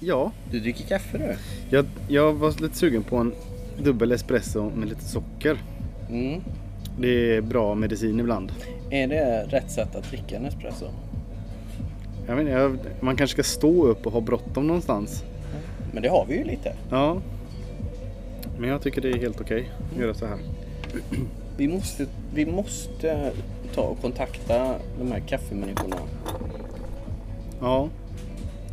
Ja, Du dricker kaffe du? jag, jag var lite sugen på en dubbel espresso med lite socker. Mm. Det är bra medicin ibland. Är det rätt sätt att dricka en espresso? Jag vet, inte, man kanske ska stå upp och ha bråttom någonstans. Men det har vi ju lite. Ja. Men jag tycker det är helt okej att göra så här. Vi måste, vi måste ta och kontakta de här kaffemänniskorna. Ja.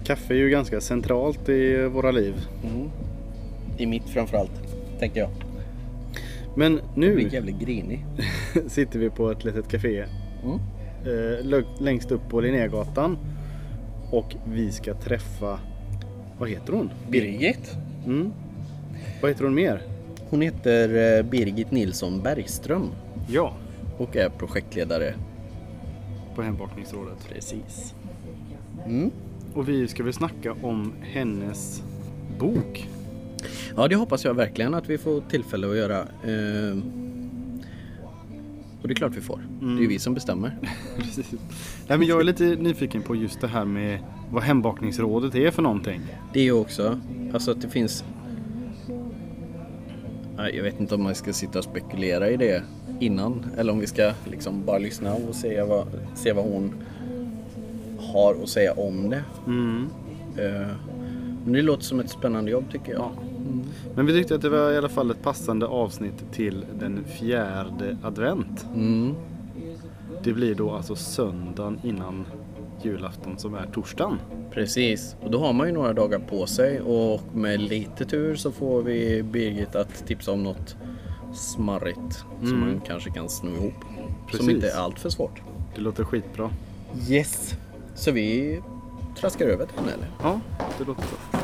Kaffe är ju ganska centralt i våra liv. Mm. I mitt framförallt, tänker jag. Men Jag blir nu jävligt grinig. sitter vi på ett litet café Mm. eh, längst upp på Linnégatan. Och vi ska träffa, vad heter hon? Birgit. Mm. Vad heter hon mer? Hon heter eh, Birgit Nilsson Bergström Ja, och är projektledare. på Hembakningsrådet. Precis. Mm. Och vi ska väl snacka om hennes bok. Ja, det hoppas jag verkligen att vi får tillfälle att göra. Eh, och det är klart vi får. Det är ju vi som bestämmer. Precis. Nej, men jag är lite nyfiken på just det här med vad Hembakningsrådet är för någonting. Det är ju också, alltså att det finns... Jag vet inte om man ska sitta och spekulera i det innan eller om vi ska liksom bara lyssna och se vad, se vad hon har att säga om det. Mm. Eh, Men det låter som ett spännande jobb tycker jag. Men vi tyckte att det var i alla fall ett passande avsnitt till den fjärde advent. Mm. Det blir då alltså söndagen innan julafton som är torsdagen. Precis, och då har man ju några dagar på sig och med lite tur så får vi Birgit att tipsa om något smarrigt som man kanske kan sno ihop. Som Precis. inte är allt för svårt. Det låter skitbra. Yes. Så vi traskar över till henne eller? Ja, det låter bra.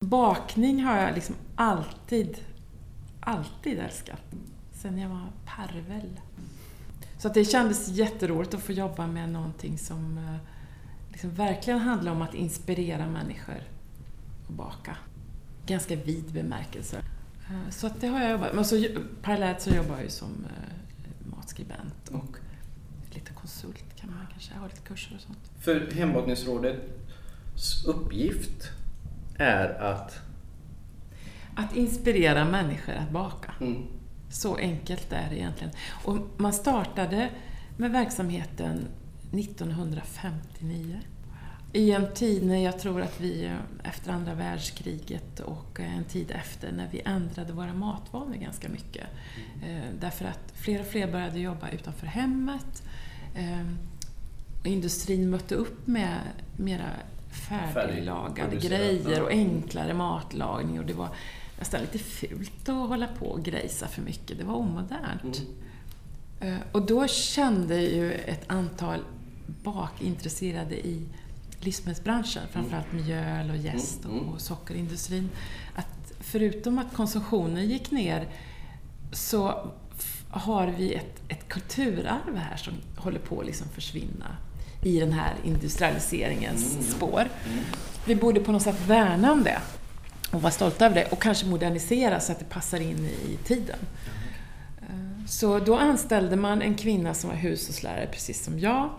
Bakning har jag liksom alltid, alltid älskat. Sen jag var parvel. Så att det kändes jätteroligt att få jobba med någonting som eh, liksom verkligen handlar om att inspirera människor att baka. Ganska vid bemärkelse. Eh, så att det har jag jobbat med. Så, parallellt så jobbar jag ju som eh, matskribent och lite konsult kan man kanske ha lite kurser och sånt. För hembakningsrådet, uppgift är att... Att inspirera människor att baka. Mm. Så enkelt är det egentligen. Och man startade med verksamheten 1959. I en tid när jag tror att vi efter andra världskriget och en tid efter när vi ändrade våra matvanor ganska mycket. Eh, Därför att fler och fler började jobba utanför hemmet. Eh, Och industrin mötte upp med mera färdiglagade grejer och enklare matlagning och det var nästan lite fult att hålla på och grejsa för mycket. Det var omodernt. Eh, Och då kände ju ett antal bakintresserade i livsmedelsbranschen, framförallt mjöl och jäst Mm, mm. och sockerindustrin, att förutom att konsumtionen gick ner så har vi ett, ett kulturarv här som håller på att liksom försvinna i den här industrialiseringens spår. Vi borde på något sätt värna om det och vara stolta över det och kanske modernisera så att det passar in i tiden. Eh, Så då anställde man en kvinna som var hushållslärare precis som jag.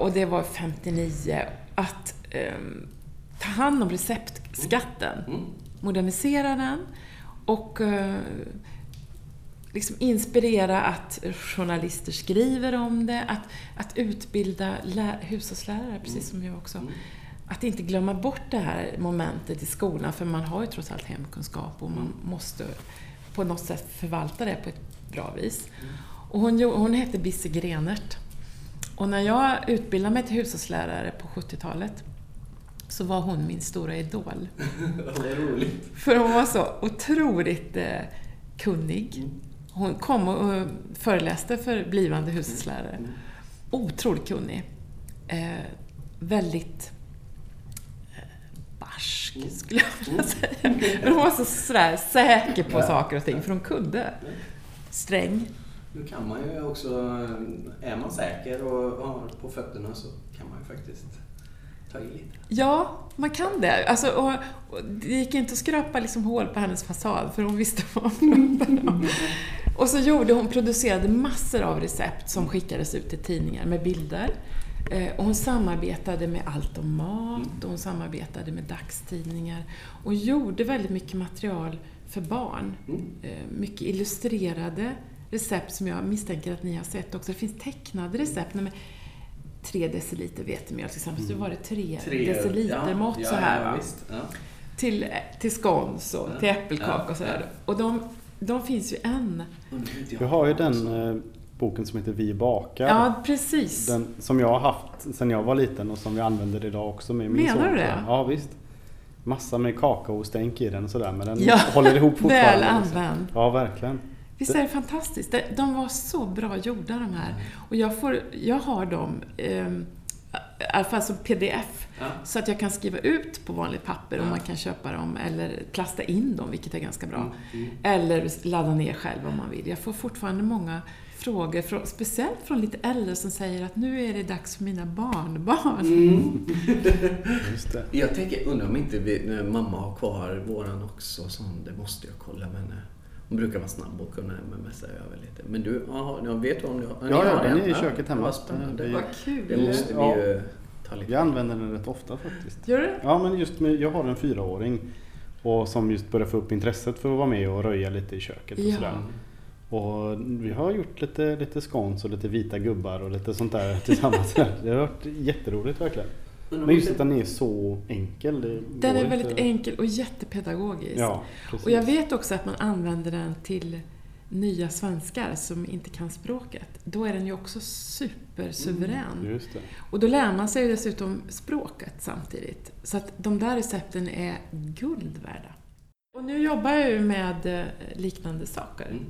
Och det var 59. Att ehm, ta hand om receptskatten, modernisera den och eh, liksom inspirera att journalister skriver om det, att, att utbilda lä- hushållslärare, precis som jag också. Att inte glömma bort det här momentet i skolan, för man har ju trots allt hemkunskap och man måste på något sätt förvalta det på ett bra vis. Och hon, hon hette Bisse Grenert. Och när jag utbildade mig till hushållslärare på 70-talet så var hon min stora idol. För hon var så otroligt eh, kunnig. Hon kom och föreläste för blivande hushållslärare. Otroligt kunnig. Eh, väldigt eh, barsk, skulle jag vilja säga. Men hon var så sådär säker på saker och ting, för hon kunde. Sträng. Nu kan man ju också, är man säker och har på fötterna så kan man ju faktiskt ta i lite. Ja, man kan det. Alltså, och, och det gick inte att skrapa liksom hål på hennes fasad, för hon visste vad hon pratade om. Och så gjorde hon, producerade massor av recept som skickades ut till tidningar med bilder. Eh, Och hon samarbetade med Allt om mat och hon samarbetade med dagstidningar och gjorde väldigt mycket material för barn. Eh, Mycket illustrerade recept som jag misstänker att ni har sett också. Det finns tecknade recept. Med tre deciliter vetemjöl till exempel, så var det tre, deciliter mått så här. Ja. Ja. Till, till scones och Ja. till äppelkaka Ja. och sådär. Och de, de finns ju än. Vi har ju den eh, boken som heter Vi bakar. Ja, precis. Den som jag har haft sedan jag var liten och som vi använder idag också med min Menar son. du det? Ja visst. Massa med kakaostänk i den och sådär men den Ja, håller ihop fortfarande. Väl liksom. använd. Ja verkligen. Visst är det fantastiskt? De- De var så bra gjorda de här. Och jag, får, jag har dem, eh, i alla fall som pdf, Ja. så att jag kan skriva ut på vanligt papper och Ja. man kan köpa dem eller plasta in dem, vilket är ganska bra. Mm. Eller ladda ner själv om man vill. Jag får fortfarande många frågor, från, speciellt från lite äldre som säger att nu är det dags för mina barnbarn. Mm. Just det. Jag tänker, undrar om inte vi, när mamma har kvar våran också, sån, det måste jag kolla med henne. Hon brukar vara snabb och kunna mmsa över lite. Men du, aha, jag vet du om du har? Ja, ni ja, har den är i köket hemma. Vad spännande. Vad Det kul! måste vi Ja. ju ta lite Vi använder den rätt ofta faktiskt. Gör du? Ja men just med, jag har en fyraåring och som just börjar få upp intresset för att vara med och röja lite i köket och Ja. sådär. Och vi har gjort lite, lite scones och lite vita gubbar och lite sånt där tillsammans. Det har varit jätteroligt verkligen. Men just att den är så enkel. Den är väldigt inte- enkel och jättepedagogisk. Ja. Och jag vet också att man använder den till nya svenskar som inte kan språket. Då är den ju också supersuverän. Det. Och då lär man sig ju dessutom språket samtidigt. Så att de där recepten är guld värda. Och nu jobbar jag ju med eh, liknande saker. Mm.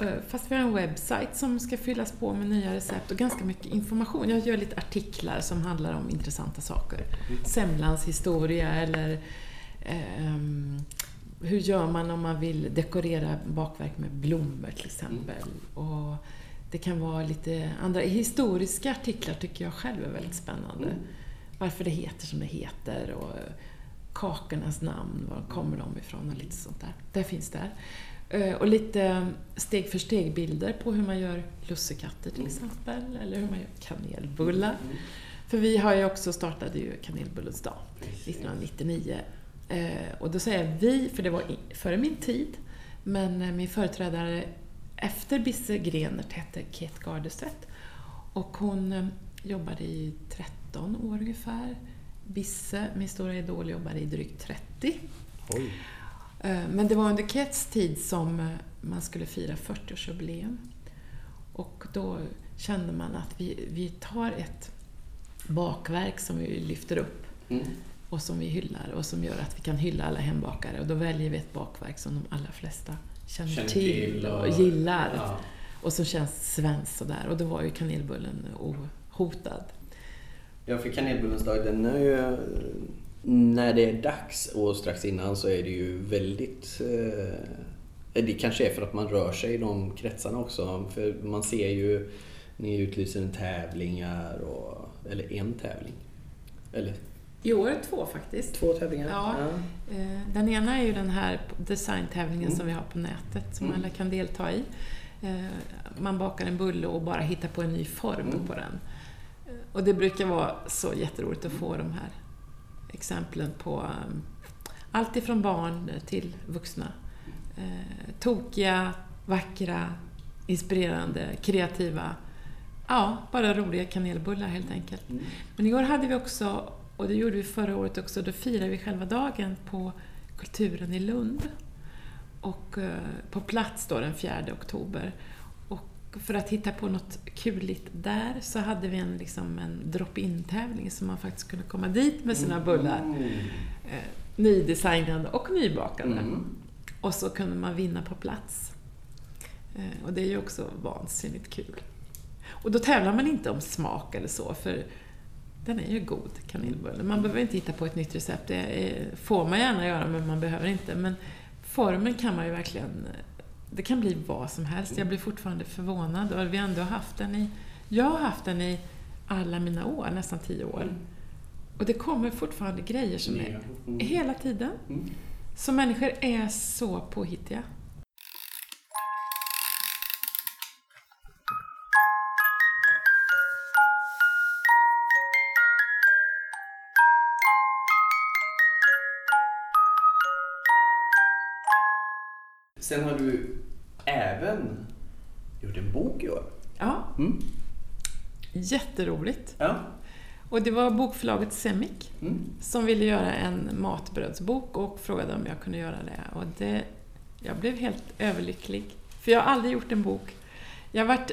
Eh, Fast vi har en webbsajt som ska fyllas på med nya recept och ganska mycket information. Jag gör lite artiklar som handlar om intressanta saker. Semlans historia eller ehm, hur gör man om man vill dekorera bakverk med blommor till exempel. Och det kan vara lite andra historiska artiklar tycker jag själv är väldigt spännande. Varför det heter som det heter och kakornas namn, var kommer de ifrån och lite sånt där. Det finns där. Eh, Och lite steg för steg-bilder på hur man gör lussekatter till exempel, eller hur man gör kanelbullar. För vi har ju också startade ju kanelbullens dag 1999. Eh, Och då säger jag vi, för det var före min tid, men eh, min företrädare efter Bisse Grenert hette Kate Gardestedt. Och hon jobbade i 13 år ungefär. Bisse, min stora idol, jobbade i drygt 30. Oj. Eh, Men det var under Kets tid som eh, man skulle fira 40-årsjubileum. Och då kände man att vi, vi tar ett bakverk som vi lyfter upp Mm. och som vi hyllar och som gör att vi kan hylla alla hembakare. Och då väljer vi ett bakverk som de allra flesta känner, Känner till, till och, och- gillar. Ja. Och som känns svenskt sådär. Och då var ju kanelbullen ohotad. Ja, för kanelbullens dag, den är ju... När det är dags och strax innan så är det ju väldigt... Eh, det kanske är för att man rör sig i de kretsarna också. För man ser ju, ni utlyser en tävlingar och... Eller en tävling. Eller I år är två faktiskt. två tävlingar. Ja. Eh, Den ena är ju den här designtävlingen som vi har på nätet som Mm. alla kan delta i. Eh, Man bakar en bulle och bara hittar på en ny form Mm. på den. Eh, Och det brukar vara så jätteroligt att få de här exemplen på um, allt ifrån barn till vuxna. Eh, Tokiga, vackra, inspirerande, kreativa. Ja, bara roliga kanelbullar helt enkelt. Mm. Men igår hade vi också, och det gjorde vi förra året också, då firade vi själva dagen på Kulturen i Lund. Och eh, på plats då den 4 oktober. För att hitta på något kuligt där så hade vi en, liksom en drop-in tävling så man faktiskt kunde komma dit med sina bullar. Mm. Eh, nydesignade och nybakade. Mm. Och så kunde man vinna på plats. Eh, och det är ju också vansinnigt kul. Och då tävlar man inte om smak eller så, för den är ju god, kanelbullen. Man behöver inte hitta på ett nytt recept. Det är, får man gärna göra, men man behöver inte. Men formen kan man ju verkligen... Det kan bli vad som helst. Jag blir fortfarande förvånad. Och vi ändå haft den i... Jag har haft den i alla mina år, nästan tio år. Och det kommer fortfarande grejer som är Mm. hela tiden. Mm. Så människor är så påhittiga. Sen har du även gjort en bok i år. Ja, Mm. jätteroligt. Ja. Och det var bokförlaget Semic Mm. som ville göra en matbrödsbok och frågade om jag kunde göra det. Och det, jag blev helt överlycklig. För jag har aldrig gjort en bok. Jag har varit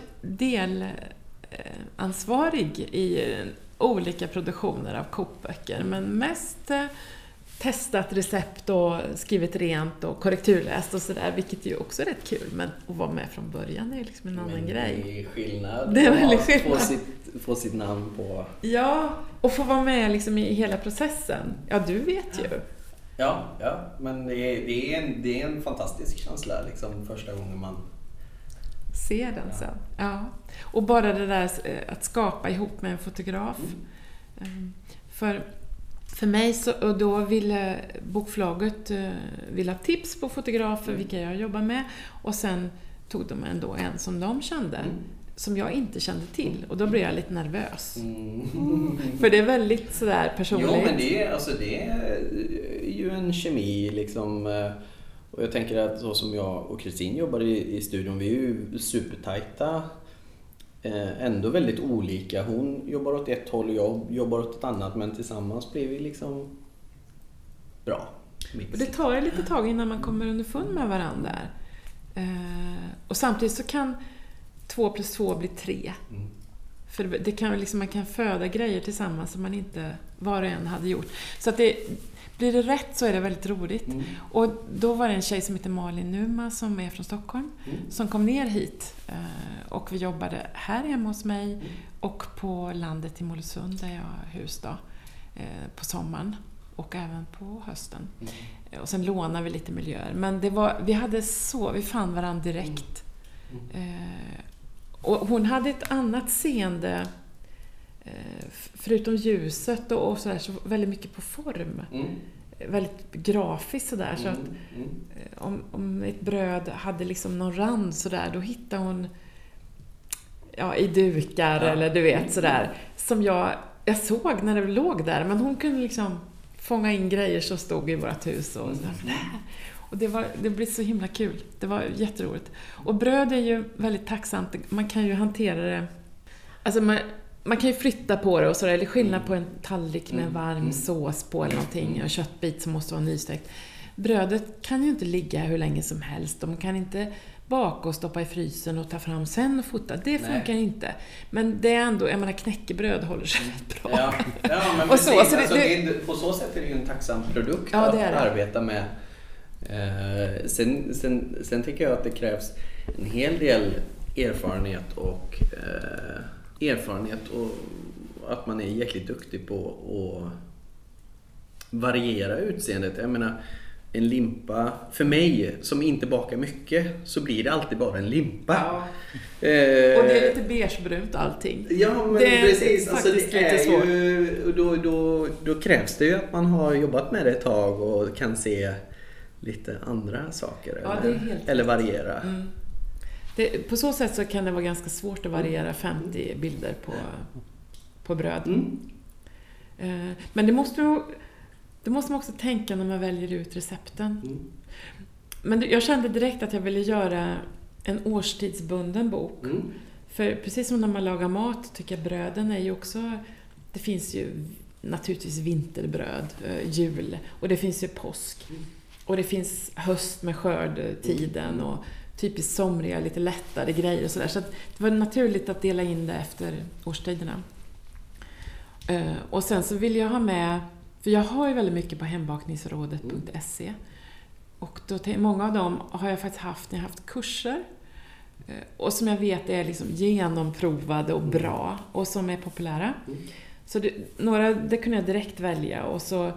delansvarig i eh, olika produktioner av kokböcker, men mest eh, testat recept och skrivit rent och korrekturläst och sådär, vilket ju också är rätt kul. Men att vara med från början är ju liksom en annan Men grej. Det är skillnad. Det är väldigt Få skillnad. sitt, få sitt namn på... Ja, och få vara med liksom i hela processen. Ja, du vet ju. Ja, ja. men det är, det, är en, det är en fantastisk känsla liksom första gången man... Se den Ja. sen. Ja. Och bara det där eh, att skapa ihop med en fotograf. Mm. Eh, För, för mig så, och då ville bokförlaget eh, ville ha tips på fotografer, vilka jag jobbar med. Och sen tog de ändå en som de kände, Mm. som jag inte kände till. Och då blev jag lite nervös. Mm. För det är väldigt sådär personligt. Jo, men det är, alltså, det är ju en kemi liksom. eh, Och jag tänker att så som jag och Kristin jobbar i, i studion, vi är ju supertajta. Eh, ändå väldigt olika. Hon jobbar åt ett håll och jag jobbar åt ett annat. Men tillsammans blir vi liksom bra. Mix. Det tar ju lite tag innan man kommer underfund med varandra. Eh, och samtidigt så kan två plus två bli tre. Mm. För det kan, liksom, man kan föda grejer tillsammans som man inte var och en hade gjort. Så att det, blir det rätt så är det väldigt roligt. Mm. Och då var det en tjej som heter Malin Numa som är från Stockholm Mm. som kom ner hit. eh, Och vi jobbade här hemma hos mig Mm. och på landet i Mollösund där jag har hus då, eh, på sommaren och även på hösten. Mm. Och sen lånade vi lite miljöer. Men det var, vi hade så, vi fann varandra direkt. Mm. Eh, och hon hade ett annat seende, eh, förutom ljuset och, sådär, så väldigt mycket på form. Mm. Väldigt grafiskt sådär. Så att Mm. Mm. eh, om, om ett bröd hade liksom någon rand sådär, då hittade hon ja, i dukar Ja. eller du vet sådär. Som jag, jag såg när det låg där, men hon kunde liksom fånga in grejer som stod i vårt hus. Och, sådär. Och det, var, det blev så himla kul. Det var jätteroligt. Och bröd är ju väldigt tacksamt. Man kan ju hantera det... Alltså man, man kan ju flytta på det och sådär. Eller skillnad på en tallrik med Mm. varm Mm. sås på eller någonting och en köttbit som måste vara nystekt. Brödet kan ju inte ligga hur länge som helst. De kan inte baka och stoppa i frysen och ta fram sen och fota. Det Nej. funkar inte. Men det är ändå, jag menar knäckebröd håller sig rätt bra. Ja, ja men Och så, precis. så det- alltså, det- på så sätt är det ju en tacksam produkt Ja, att arbeta med. Eh, sen, sen, sen tycker jag att det krävs en hel del erfarenhet och eh, erfarenhet och att man är jäkligt duktig på att variera utseendet. Jag menar, en limpa, för mig som inte bakar mycket så blir det alltid bara en limpa. Ja. Eh, Och det är lite beigebrunt allting. Ja men Det är precis. Alltså, faktiskt det är ju, då, då, då krävs det ju att man har jobbat med det ett tag och kan se lite andra saker. Ja, eller, eller variera. Mm. Det, på så sätt så kan det vara ganska svårt att variera 50 bilder på, på bröd. Mm. Eh, Men det måste, det måste man också tänka när man väljer ut recepten. Mm. Men jag kände direkt att jag ville göra en årstidsbunden bok. Mm. För precis som när man lagar mat tycker jag bröden är ju också... Det finns ju naturligtvis vinterbröd, eh, jul och det finns ju påsk. Och det finns höst med skördtiden och typiskt somriga, lite lättare grejer och sådär. Så att det var naturligt att dela in det efter årstiderna. Eh, och sen så vill jag ha med, för jag har ju väldigt mycket på hembakningsrådet.se. Och då, många av dem har jag faktiskt haft när jag haft kurser. eh, Och som jag vet är liksom genomprovade och bra och som är populära. Mm. Så det, några det kunde jag direkt välja och så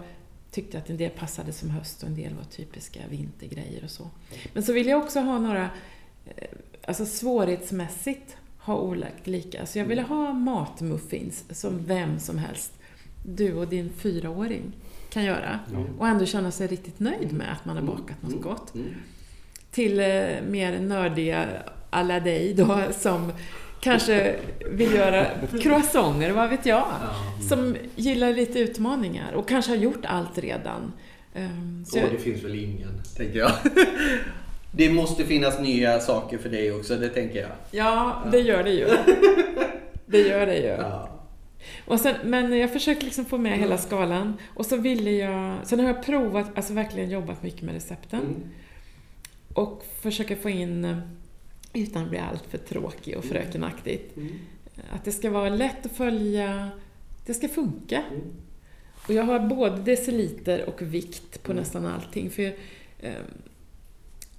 tyckte att en del passade som höst och en del var typiska vintergrejer och så. Men så vill jag också ha några, eh, alltså svårighetsmässigt ha olagt lika. Så jag ville ha matmuffins som vem som helst, du och din fyraåring, kan göra. Och ändå känna sig riktigt nöjd med att man har bakat något Mm. gott. Mm. Till eh, mer nördiga alla dig då som kanske vill göra croissanter, vad vet jag. Som gillar lite utmaningar och kanske har gjort allt redan. Ehm, Så Och jag, det finns väl ingen, tänker jag. Det måste finnas nya saker för dig också, det tänker jag. ja, det gör det ju. Det gör det ju. Ja. Och sen, men jag försökte liksom få med hela skalan. Och så ville jag... Sen har jag provat, alltså verkligen jobbat mycket med recepten. Mm. Och försöka få in, utan att bli allt för tråkig och frökenaktigt, Mm. att det ska vara lätt att följa, det ska funka. Mm. Och jag har både deciliter och vikt på Mm. nästan allting. För eh,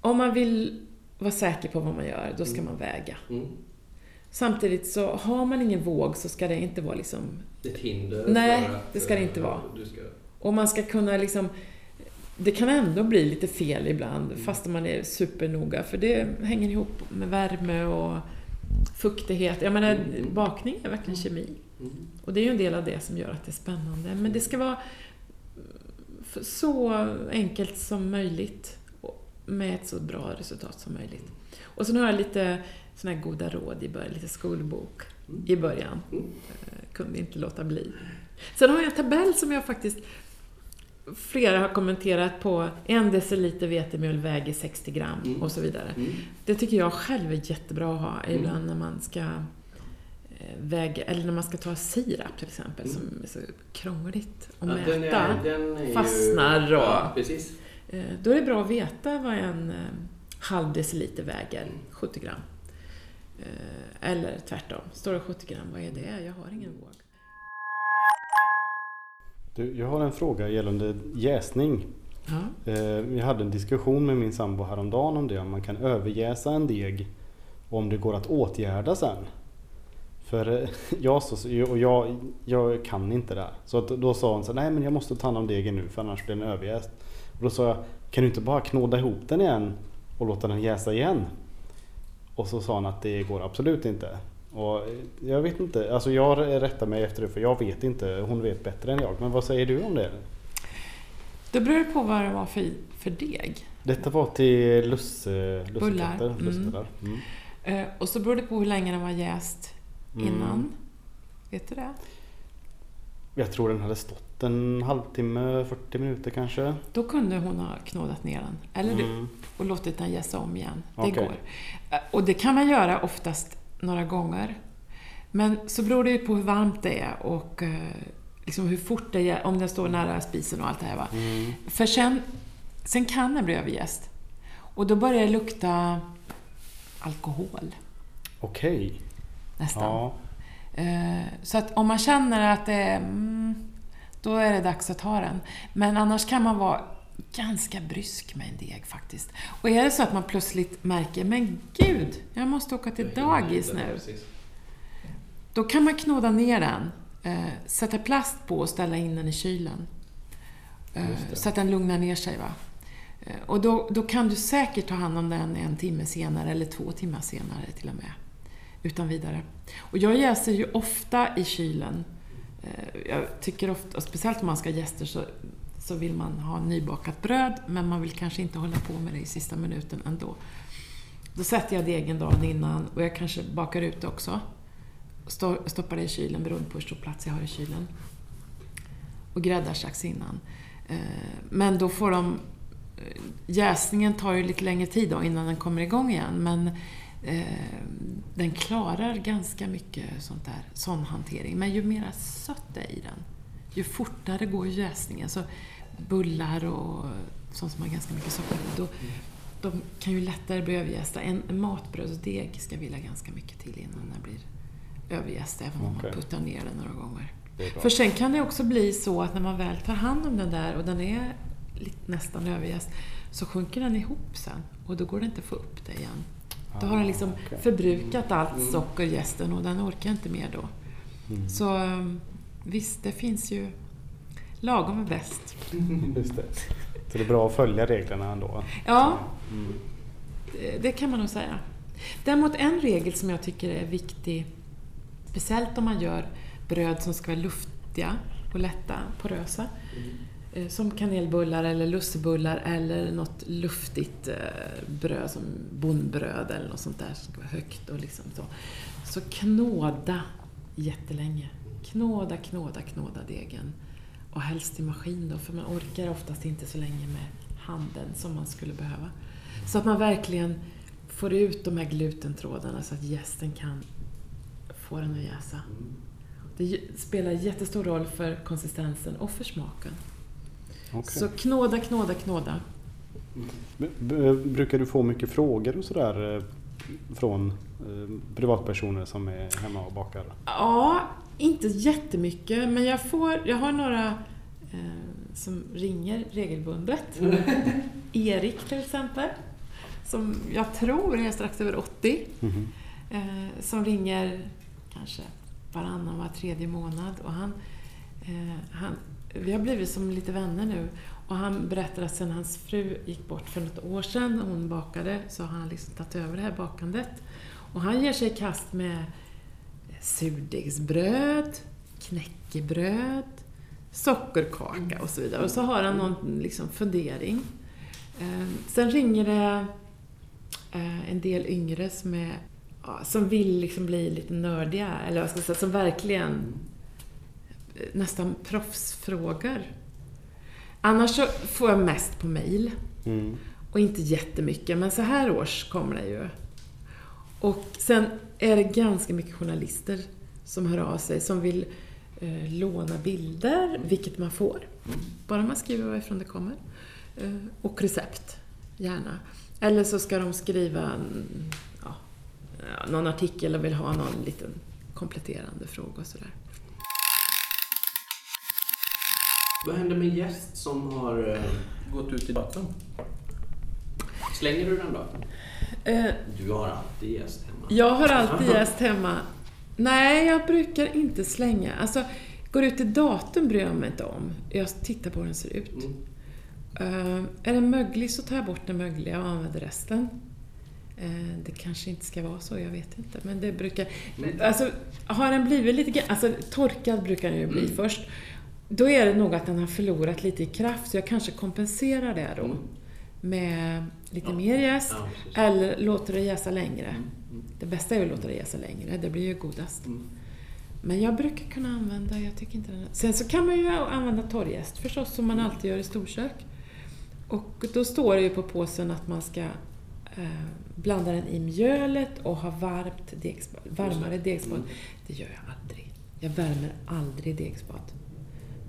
om man vill vara säker på vad man gör, då ska Mm. man väga. Mm. Samtidigt så har man ingen våg så ska det inte vara liksom... Ett hinder Nej, det ska det inte eh, vara. Ska... Och man ska kunna liksom... Det kan ändå bli lite fel ibland Mm. fast man är supernoga för det hänger ihop med värme och fuktighet. Jag menar, Mm. bakning är verkligen kemi. Mm. Och det är ju en del av det som gör att det är spännande. Men det ska vara så enkelt som möjligt med ett så bra resultat som möjligt. Och sen har jag lite såna här goda råd i början, lite skolbok Mm. i början. Mm. Eh, Kunde inte låta bli. Sen har jag en tabell som jag faktiskt Flera har kommenterat på en deciliter vetemjöl väger 60 gram Mm. och så vidare. Mm. Det tycker jag själv är jättebra att ha Mm. ibland när man ska eh, väga, eller när man ska ta sirap till exempel Mm. som är så krångligt att Ja, mäta. den är, den är fastnar och- Ja, precis. Eh, Då är det bra att veta vad en eh, halv deciliter väger, Mm. 70 gram. Eh, Eller tvärtom, står det 70 gram, vad är det? Jag har ingen våg. Du, jag har en fråga gällande jäsning. Ja. Eh, Vi hade en diskussion med min sambo häromdagen om det, om man kan överjäsa en deg och om det går att åtgärda sen. För eh, jag, så, och jag, jag kan inte det här. Så då sa hon så nej men jag måste ta hand om degen nu för annars blir den överjäst. Och då sa jag, kan du inte bara knåda ihop den igen och låta den jäsa igen? Och så sa hon att det går absolut inte. Och eh, jag vet inte, alltså jag rättar mig efter det för jag vet inte, hon vet bättre än jag. Men vad säger du om det? Då beror det på vad det var för, för deg. Detta var till lusse, lussekatter, mm. Mm. Eh, Och så beror det på hur länge den var jäst Mm. innan. Vet du det? Jag tror den hade stått en halvtimme, 40 minuter kanske. Då kunde hon ha knådat ner den. Eller du, Mm. och låtit den jäsa om igen. Det Okej. går. Eh, Och det kan man göra oftast några gånger. Men så beror det ju på hur varmt det är och eh, liksom hur fort det är, om den står nära spisen och allt det här. Va? Mm. För sen, sen kan den bli överjäst. Och då börjar det lukta alkohol Okej. nästan. Ja. Eh, Så att om man känner att det är... Mm, då är det dags att ta den. Men annars kan man vara ganska brysk med en deg faktiskt. Och är det så att man plötsligt märker, men gud, jag måste åka till dagis nu. Precis. Då kan man knåda ner den, eh, sätta plast på och ställa in den i kylen. Eh, så att den lugnar ner sig. Va? Eh, och då, då kan du säkert ta hand om den en timme senare, eller två timmar senare till och med. Utan vidare. Och jag jäser ju ofta i kylen. Jag tycker ofta, speciellt om man ska ha gäster, så, så vill man ha nybakat bröd, men man vill kanske inte hålla på med det i sista minuten ändå. Då sätter jag degen dagen innan och jag kanske bakar ut det också. Stoppar det i kylen beroende på hur stor plats jag har i kylen. Och gräddar strax innan. Eh, men då får de... Eh, jäsningen tar ju lite längre tid då innan den kommer igång igen men eh, den klarar ganska mycket sånt där, sån hantering. Men ju mera sött det är i den, ju fortare går jäsningen. Så bullar och sånt som har ganska mycket socker i, då, de kan ju lättare bli överjästa. En, en matbrödsdeg ska vilja ganska mycket till innan den blir överjäst, även om Okej. man puttar ner den några gånger. För sen kan det också bli så att när man väl tar hand om den där och den är nästan överjäst, så sjunker den ihop sen och då går det inte att få upp det igen. Då har den liksom Ah, okej. förbrukat allt socker, jästen, och den orkar inte mer då. Mm. Så um, visst, det finns ju... Lagom är bäst. Just det. Så det är bra att följa reglerna ändå. Ja, Mm. det, det kan man nog säga. Däremot en regel som jag tycker är viktig, speciellt om man gör bröd som ska vara luftiga och lätta, porösa. eh, Som kanelbullar eller lussebullar eller något luftigt eh, bröd som bondbröd eller något sånt där som ska vara högt och liksom så. Så knåda jättelänge. Knåda, knåda, knåda degen. Och helst i maskin då, för man orkar oftast inte så länge med handen som man skulle behöva. Så att man verkligen får ut de här glutentrådarna så att jästen kan få den att jäsa. Det spelar jättestor roll för konsistensen och för smaken. Okej. Så knåda, knåda, knåda. Brukar du få mycket frågor och sådär eh, från eh, privatpersoner som är hemma och bakar? Ja, inte jättemycket, men jag, får, jag har några eh, som ringer regelbundet. Erik till exempel, som jag tror är strax över 80. Mhm. eh, som ringer kanske varannan, var tredje månad. Och han, eh, han, vi har blivit som lite vänner nu. Och han berättar att sen hans fru gick bort för något år sedan och hon bakade så har han liksom tagit över det här bakandet. Och han ger sig i kast med surdegsbröd, knäckebröd, sockerkaka och så vidare. Och så har han någon liksom fundering. Eh, Sen ringer det eh, en del yngre som, är, som vill liksom bli lite nördiga, eller vad ska jag säga, som verkligen eh, nästan proffsfrågar. Annars så får jag mest på mail. Mm. Och inte jättemycket, men så här års kommer det ju. Och sen är det ganska mycket journalister som hör av sig som vill eh, låna bilder, vilket man får. Bara man skriver varifrån det kommer. Eh, och recept, gärna. Eller så ska de skriva ja, eh, någon artikel och vill ha någon liten kompletterande fråga och sådär. Vad händer med en gäst som har eh, gått ut i datorn? Slänger du den då? Eh, Du har alltid gäst hemma. Jag har alltid jäst hemma. Nej, jag brukar inte slänga. Alltså, går ut i datorn bryr jag mig inte om. Jag tittar på hur den ser ut. Mm. Eh, är den möglig så tar jag bort den mögliga och använder resten. Eh, det kanske inte ska vara så, jag vet inte. Men det brukar... Mm. Alltså, har den blivit lite. Alltså, torkad brukar den ju bli Mm. först. Då är det nog att den har förlorat lite i kraft, så jag kanske kompenserar det då. Mm. Med lite Ja. mer jäst. Ja. Eller låter det jäsa längre. Mm. Mm. Det bästa är att låta det jäsa längre, det blir ju godast. Mm. Men jag brukar kunna använda, jag tycker inte den är... Sen så kan man ju använda torrjäst förstås, som man alltid gör i storkök. Och då står det ju på påsen att man ska eh, blanda den i mjölet och ha varmt degsbad, varmare degsbad. Mm. Det gör jag aldrig. Jag värmer aldrig degsbad.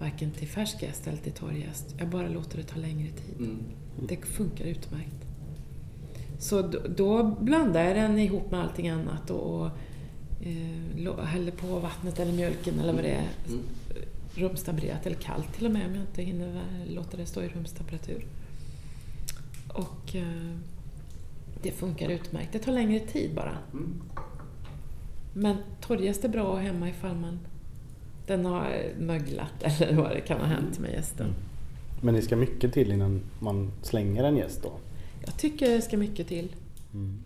Varken till färsk jäst eller till torrjäst. Jag bara låter det ta längre tid. Mm. Det funkar utmärkt. Så då, då blandar jag den ihop med allting annat och, och eh, häller på vattnet eller mjölken eller vad det är. Mm. Rumstempererat eller kallt till och med om jag inte hinner låta det stå i rumstemperatur. Och eh, det funkar utmärkt. Det tar längre tid bara. Mm. Men torrjäst är bra hemma ifall man den har möglat eller vad det kan ha hänt med gästen. Men det ska mycket till innan man slänger en gäst då? Jag tycker det ska mycket till. Mm.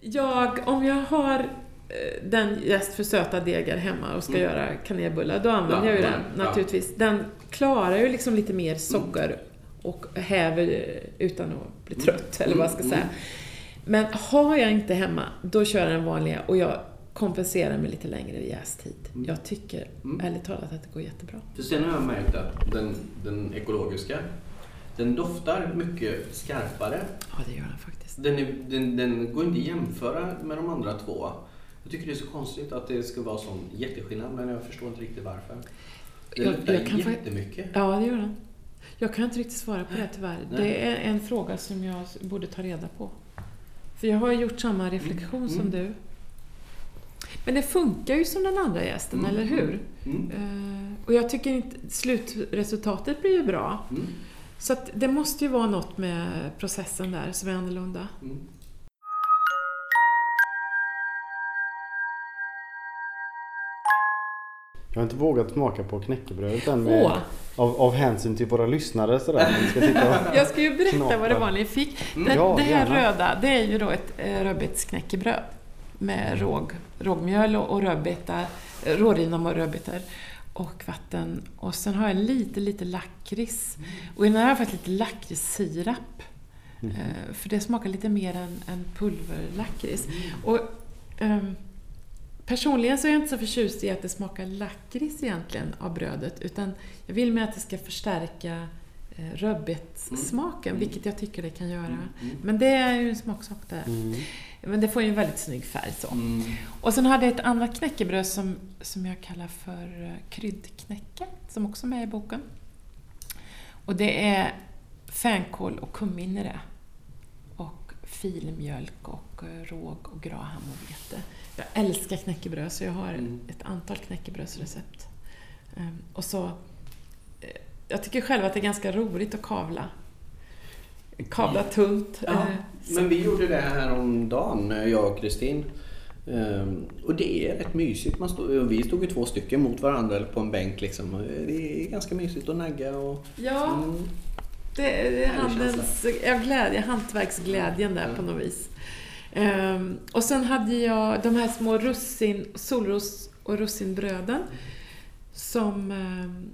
Jag, om jag har eh, den jäst för söta degar hemma och ska Mm. göra kanelbullar, då använder Ja, jag ju den ja. naturligtvis. Den klarar ju liksom lite mer socker och häver utan att bli trött, eller vad jag ska Mm. säga. Men har jag inte hemma, då kör jag den vanliga och jag kompenserar med lite längre jästid. Mm. Jag tycker Mm. ärligt talat att det går jättebra. För sen har jag märkt att den, den ekologiska, den doftar mycket skarpare. Ja, det gör den faktiskt. Den, är, den, den går inte att jämföra med de andra två. Jag tycker det är så konstigt att det ska vara sån jätteskillnad, men jag förstår inte riktigt varför. Den Jag- luktar jag kan jättemycket. Ja, det gör den. Jag kan inte riktigt svara på det tyvärr. Nej. Det är en fråga som jag borde ta reda på. För jag har gjort samma reflektion som Mm. du. Men det funkar ju som den andra gästen, Mm. eller hur? Mm. Eh, och jag tycker inte... Slutresultatet blir ju bra. Mm. Så att det måste ju vara något med processen där som är annorlunda. Mm. Jag har inte vågat smaka på knäckebrödet än med, Åh! av, av hänsyn till våra lyssnare sådär. Vi ska sitta Jag ska ju berätta Knaprar. vad det var ni fick. Mm. Det, Ja, det här gärna. röda, det är ju då ett eh, rödbetsknäckebröd med råg, rågmjöl och, och rödbetar, eh, och rödbetor och vatten. Och sen har jag lite, lite lakrits. Och i den här har jag faktiskt lite lakritssirap. Mm. Eh, för det smakar lite mer än, än pulverlakrits. Och, ehm, personligen så är jag inte så förtjust i att det smakar lakrits egentligen av brödet. Utan jag vill med att det ska förstärka rödbetssmaken, Mm. vilket jag tycker det kan göra. Mm. Men det är ju en smaksak där. mm. Men det får ju en väldigt snygg färg så. Mm. Och sen hade jag ett annat knäckebröd som, som jag kallar för eh, kryddknäcke, som också är med i boken. Och det är fänkål och kummin i det. Och filmjölk och eh, råg och graham och vete. Jag älskar knäckebröd så jag har Mm. ett antal knäckebrödsrecept. Ehm, Och så... eh, Jag tycker själv att det är ganska roligt att kavla. Kavla tunt. Ja, eh, men vi gjorde det här om dagen, jag och Kristin. Ehm, och det är rätt mysigt. Man stod, vi stod ju två stycken mot varandra på en bänk liksom. Och Det är ganska mysigt att nagga och... Ja, Mm. Det är det är Härlig handels, ja, glädje, hantverksglädjen där Ja. på något vis. Ehm, och sen hade jag de här små russin, solros och russinbröden. Som ehm,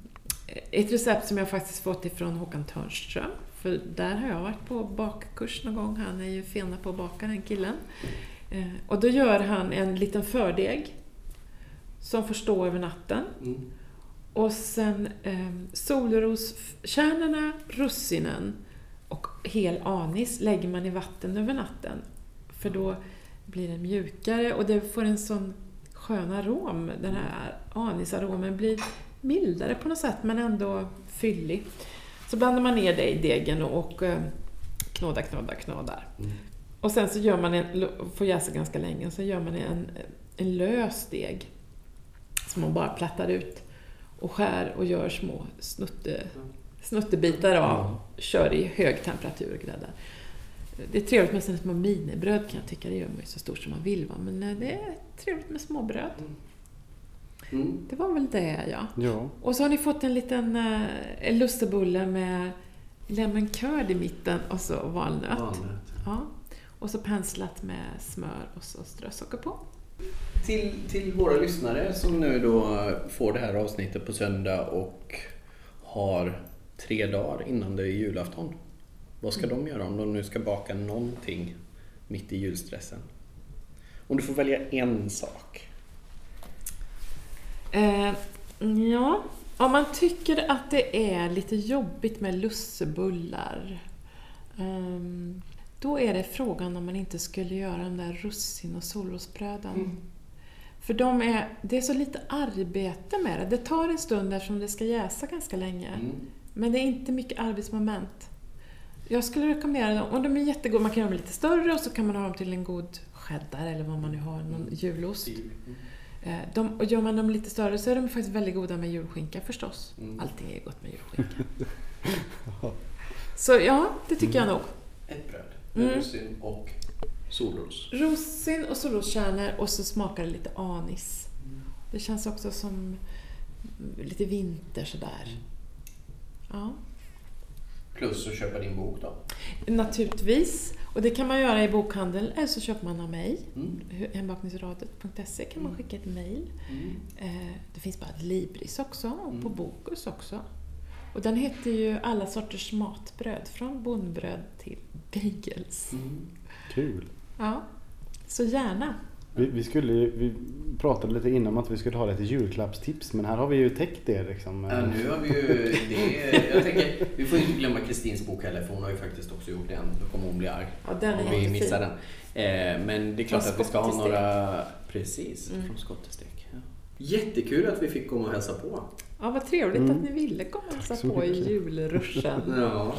ett recept som jag faktiskt fått ifrån Håkan Törnström. För där har jag varit på bakkurs någon gång. Han är ju fena på att baka den killen. Eh, och då gör han en liten fördeg. Som får stå över natten. Mm. Och sen eh, solroskärnorna, russinen och hel anis lägger man i vatten över natten. För då blir den mjukare och det får en sån skön arom. Den här anisaromen blir mildare på något sätt men ändå fyllig. Så blandar man ner det i degen och, eh, knådar, knådar, knådar. Mm. Och sen så gör man en, får jäsa ganska länge, och så gör man en, en lös deg som man bara plattar ut och skär och gör små snutte, snuttebitar av. Kör i hög temperatur och gräddar. Det är trevligt med sådana små minibröd kan jag tycka. Det gör man ju så stort som man vill. Va? Men eh, det är trevligt med småbröd. Mm. Det var väl det ja. Ja. Och så har ni fått en liten eh, lussebulle med lemon curd i mitten och så valnöt. Valnöt. Ja. Och så penslat med smör och så strösocker på. Till, till våra lyssnare som nu då får det här avsnittet på söndag och har tre dagar innan det är julafton. Vad ska de göra om de nu ska baka någonting mitt i julstressen? Om du får välja en sak. Eh, ja, om man tycker att det är lite jobbigt med lussebullar ehm, då är det frågan om man inte skulle göra de där russin och solrosbröden. Mm. För de är, det är så lite arbete med det. Det tar en stund eftersom det ska jäsa ganska länge. Mm. Men det är inte mycket arbetsmoment. Jag skulle rekommendera dem. Och de är jättegoda. Man kan göra dem lite större och så kan man ha dem till en god cheddar eller vad man nu har, någon julost. Eh, De, och gör man dem lite större så är de faktiskt väldigt goda med julskinka förstås. Mm. Allting är gott med julskinka. så ja, det tycker jag nog. Ett bröd med Mm. russin och solros. Russin och solroskärnor och så smakar det lite anis. Det känns också som lite vinter sådär. Ja. Plus att köpa din bok då. Naturligtvis. Och det kan man göra i bokhandeln eller så köper man av mig. Mm. Hembakningsradet.se kan man skicka ett mail. Mm. Eh, Det finns på Adlibris också och på Mm. Bokus också. Och den heter ju Alla sorters matbröd, från bondbröd till bagels. Mm. Kul. Ja, så gärna. Vi, vi, skulle, vi pratade lite innan om att vi skulle ha lite julklappstips men här har vi ju täckt det liksom. Ja, nu har vi ju... Det, jag tänker, vi får inte glömma Kristins bok heller för hon har ju faktiskt också gjort en. Då kommer hon bli arg Ja, den är om vi missar den. Eh, men det är klart Från att vi ska ha några... Precis, Mm. från skott till stek. Ja. Jättekul att vi fick komma och hälsa på. Ja, vad trevligt Mm. att ni ville komma och hälsa på i mycket. julruschen. Ja.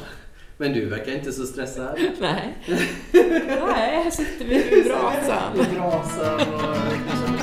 Men du verkar inte så stressad. Nej. Nej, här sitter vi vid brasan. Brasan och